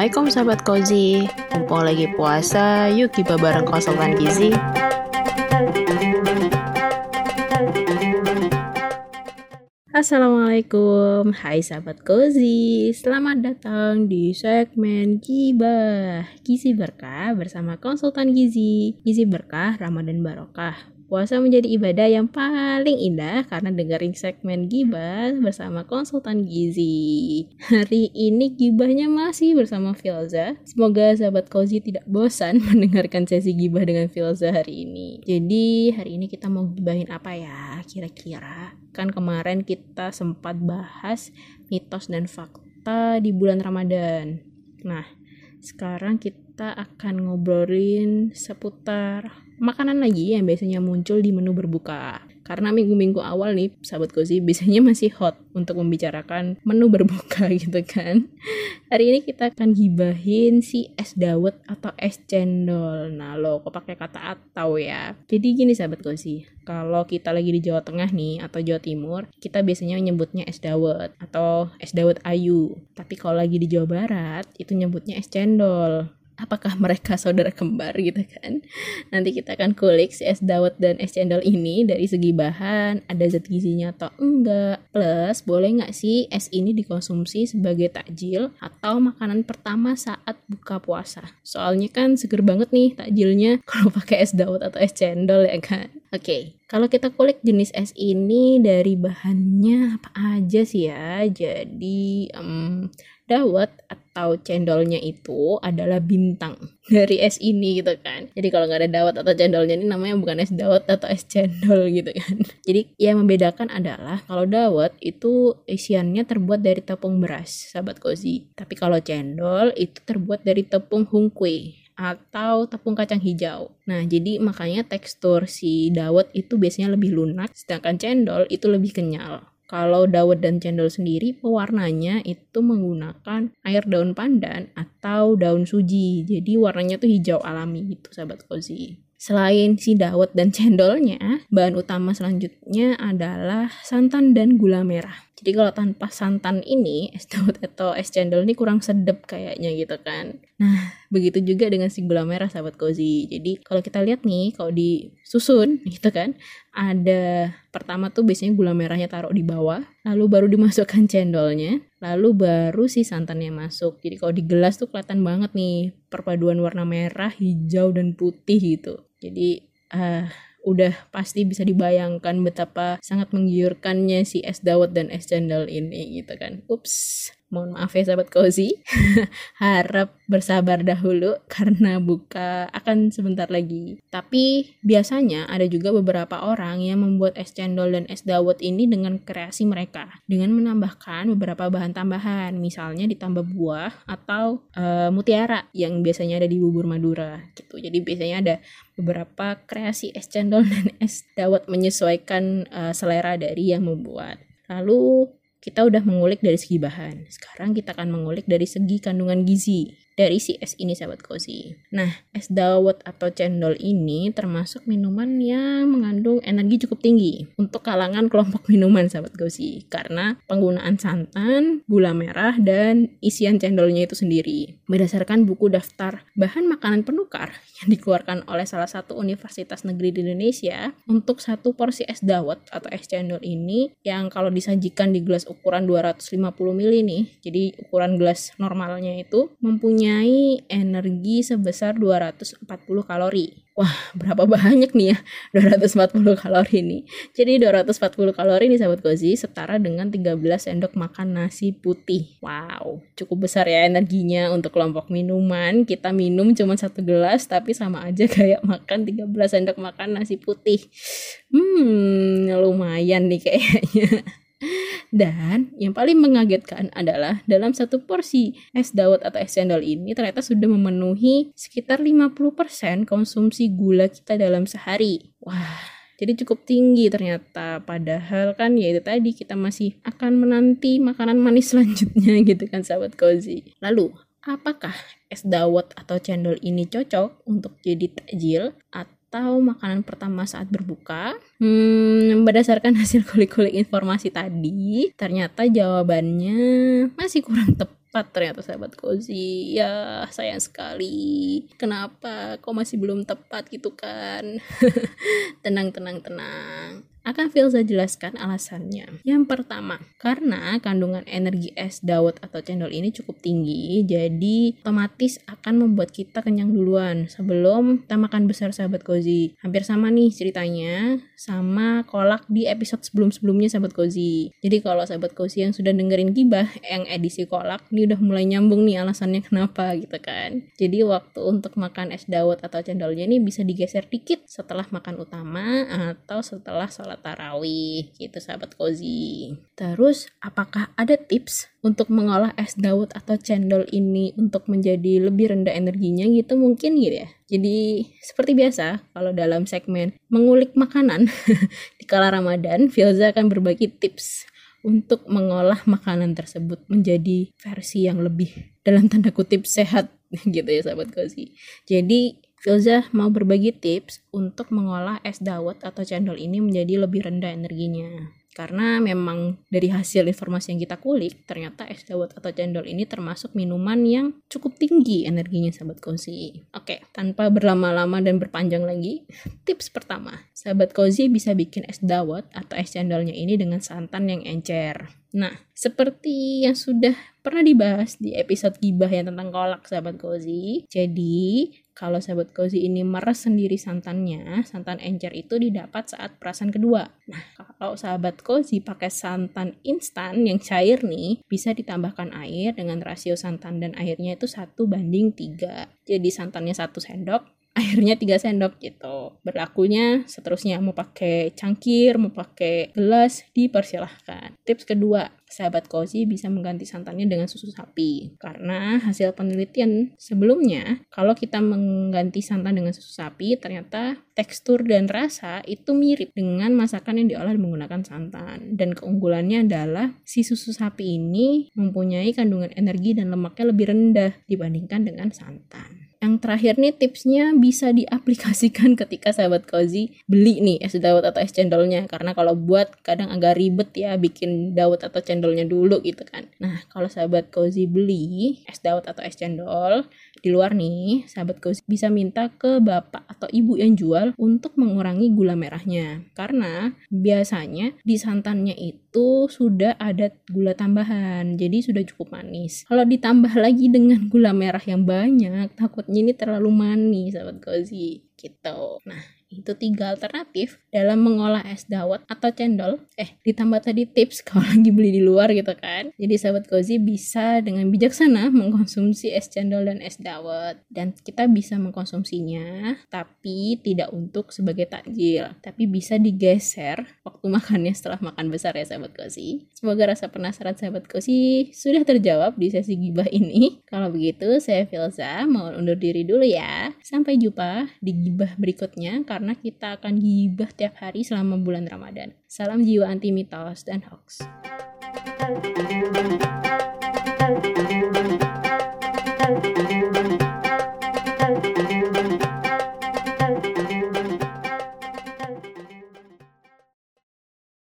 Assalamualaikum sahabat Kozi Mumpung lagi puasa, yuk kita bareng konsultan gizi. Assalamualaikum, hai sahabat Kozi Selamat datang di segmen Gibah. Gizi Berkah bersama konsultan gizi. Gizi Berkah Ramadan Barokah Puasa menjadi ibadah yang paling indah karena dengerin segmen gibah bersama konsultan gizi. Hari ini gibahnya masih bersama Filza. Semoga sahabat Kozi tidak bosan mendengarkan sesi gibah dengan Filza hari ini. Jadi hari ini kita mau gibahin apa ya kira-kira? Kan kemarin kita sempat bahas mitos dan fakta di bulan Ramadan. Nah, sekarang kita akan ngobrolin seputar makanan lagi yang biasanya muncul di menu berbuka. Karena minggu-minggu awal nih, sahabat Kozi, biasanya masih hot untuk membicarakan menu berbuka gitu kan. Hari ini kita akan gibahin si es dawet atau es cendol. Nah lo kok pakai kata atau ya. Jadi gini sahabat Kozi, kalau kita lagi di Jawa Tengah nih atau Jawa Timur, kita biasanya nyebutnya es dawet atau es dawet ayu. Tapi kalau lagi di Jawa Barat, itu nyebutnya es cendol apakah mereka saudara kembar gitu kan nanti kita akan kulik si es dawet dan es cendol ini dari segi bahan ada zat gizinya atau enggak plus boleh nggak sih es ini dikonsumsi sebagai takjil atau makanan pertama saat buka puasa soalnya kan seger banget nih takjilnya kalau pakai es dawet atau es cendol ya kan oke okay. Kalau kita kulik jenis es ini dari bahannya apa aja sih ya? Jadi um, dawet atau cendolnya itu adalah bintang dari es ini gitu kan. Jadi kalau nggak ada dawet atau cendolnya ini namanya bukan es dawet atau es cendol gitu kan. Jadi yang membedakan adalah kalau dawet itu isiannya terbuat dari tepung beras, sahabat kozi. Tapi kalau cendol itu terbuat dari tepung hungkui atau tepung kacang hijau. Nah, jadi makanya tekstur si dawet itu biasanya lebih lunak, sedangkan cendol itu lebih kenyal. Kalau dawet dan cendol sendiri pewarnanya itu menggunakan air daun pandan atau daun suji. Jadi warnanya tuh hijau alami gitu sahabat kozi. Selain si dawet dan cendolnya, bahan utama selanjutnya adalah santan dan gula merah. Jadi kalau tanpa santan ini, es dawet atau es cendol ini kurang sedap kayaknya gitu kan. Nah, begitu juga dengan si gula merah sahabat cozy. Jadi kalau kita lihat nih, kalau disusun gitu kan, ada pertama tuh biasanya gula merahnya taruh di bawah, lalu baru dimasukkan cendolnya, lalu baru si santannya masuk. Jadi kalau di gelas tuh kelihatan banget nih perpaduan warna merah, hijau, dan putih gitu. Jadi uh, udah pasti bisa dibayangkan betapa sangat menggiurkannya si es dawet dan es cendol ini gitu kan. Ups mohon maaf ya sahabat cozy. Harap bersabar dahulu karena buka akan sebentar lagi. Tapi biasanya ada juga beberapa orang yang membuat es cendol dan es dawet ini dengan kreasi mereka. Dengan menambahkan beberapa bahan tambahan. Misalnya ditambah buah atau uh, mutiara yang biasanya ada di bubur madura gitu. Jadi biasanya ada beberapa kreasi es cendol dan es dawet menyesuaikan uh, selera dari yang membuat. Lalu kita udah mengulik dari segi bahan. Sekarang kita akan mengulik dari segi kandungan gizi dari si es ini sahabat kozi. Nah, es dawet atau cendol ini termasuk minuman yang mengandung energi cukup tinggi untuk kalangan kelompok minuman sahabat kozi karena penggunaan santan, gula merah dan isian cendolnya itu sendiri. Berdasarkan buku daftar bahan makanan penukar yang dikeluarkan oleh salah satu universitas negeri di Indonesia, untuk satu porsi es dawet atau es cendol ini yang kalau disajikan di gelas ukuran 250 ml nih, jadi ukuran gelas normalnya itu mempunyai mempunyai energi sebesar 240 kalori. Wah, berapa banyak nih ya 240 kalori ini. Jadi 240 kalori nih sahabat Gozi setara dengan 13 sendok makan nasi putih. Wow, cukup besar ya energinya untuk kelompok minuman. Kita minum cuma satu gelas tapi sama aja kayak makan 13 sendok makan nasi putih. Hmm, lumayan nih kayaknya. Dan yang paling mengagetkan adalah dalam satu porsi es dawet atau es cendol ini ternyata sudah memenuhi sekitar 50% konsumsi gula kita dalam sehari. Wah, jadi cukup tinggi ternyata. Padahal kan ya itu tadi kita masih akan menanti makanan manis selanjutnya gitu kan sahabat cozy. Lalu, apakah es dawet atau cendol ini cocok untuk jadi takjil atau atau makanan pertama saat berbuka? Hmm, berdasarkan hasil kulik-kulik informasi tadi, ternyata jawabannya masih kurang tepat ternyata sahabat Kozi. Ya, sayang sekali. Kenapa? Kok masih belum tepat gitu kan? tenang, tenang, tenang. Akan Filza jelaskan alasannya. Yang pertama, karena kandungan energi es dawet atau cendol ini cukup tinggi, jadi otomatis akan membuat kita kenyang duluan sebelum kita makan besar sahabat Kozi. Hampir sama nih ceritanya sama kolak di episode sebelum-sebelumnya sahabat Kozi. Jadi kalau sahabat Kozi yang sudah dengerin gibah yang edisi kolak, ini udah mulai nyambung nih alasannya kenapa gitu kan. Jadi waktu untuk makan es dawet atau cendolnya ini bisa digeser dikit setelah makan utama atau setelah sholat sholat tarawih gitu sahabat kozi. Terus apakah ada tips untuk mengolah es dawet atau cendol ini untuk menjadi lebih rendah energinya gitu? Mungkin gitu ya. Jadi seperti biasa kalau dalam segmen mengulik makanan di kala Ramadan Filza akan berbagi tips untuk mengolah makanan tersebut menjadi versi yang lebih dalam tanda kutip sehat gitu ya sahabat kozi. Jadi Filza mau berbagi tips untuk mengolah es dawet atau cendol ini menjadi lebih rendah energinya. Karena memang dari hasil informasi yang kita kulik, ternyata es dawet atau cendol ini termasuk minuman yang cukup tinggi energinya sahabat Kozi. Oke, tanpa berlama-lama dan berpanjang lagi, tips pertama, sahabat Kozi bisa bikin es dawet atau es cendolnya ini dengan santan yang encer. Nah, seperti yang sudah pernah dibahas di episode gibah yang tentang kolak sahabat Kozi. Jadi, kalau sahabat cozy ini meres sendiri santannya, santan encer itu didapat saat perasan kedua. Nah, kalau sahabat cozy pakai santan instan yang cair nih, bisa ditambahkan air dengan rasio santan dan airnya itu satu banding tiga. Jadi santannya satu sendok, airnya 3 sendok gitu. Berlakunya seterusnya mau pakai cangkir, mau pakai gelas dipersilahkan. Tips kedua, sahabat cozy bisa mengganti santannya dengan susu sapi. Karena hasil penelitian sebelumnya, kalau kita mengganti santan dengan susu sapi, ternyata tekstur dan rasa itu mirip dengan masakan yang diolah menggunakan santan. Dan keunggulannya adalah si susu sapi ini mempunyai kandungan energi dan lemaknya lebih rendah dibandingkan dengan santan yang terakhir nih tipsnya bisa diaplikasikan ketika sahabat cozy beli nih es dawet atau es cendolnya. Karena kalau buat kadang agak ribet ya bikin dawet atau cendolnya dulu gitu kan. Nah kalau sahabat cozy beli es dawet atau es cendol di luar nih sahabat cozy bisa minta ke bapak atau ibu yang jual untuk mengurangi gula merahnya. Karena biasanya di santannya itu sudah ada gula tambahan jadi sudah cukup manis. Kalau ditambah lagi dengan gula merah yang banyak takut ini terlalu manis sahabat cozy gitu. Nah itu tiga alternatif dalam mengolah es dawet atau cendol. Eh, ditambah tadi tips kalau lagi beli di luar gitu kan. Jadi sahabat cozy bisa dengan bijaksana mengkonsumsi es cendol dan es dawet. Dan kita bisa mengkonsumsinya, tapi tidak untuk sebagai takjil. Tapi bisa digeser waktu makannya setelah makan besar ya sahabat cozy. Semoga rasa penasaran sahabat cozy sudah terjawab di sesi gibah ini. Kalau begitu, saya Filza mau undur diri dulu ya. Sampai jumpa di gibah berikutnya kita akan gibah tiap hari selama bulan Ramadan. Salam jiwa anti mitos dan hoax.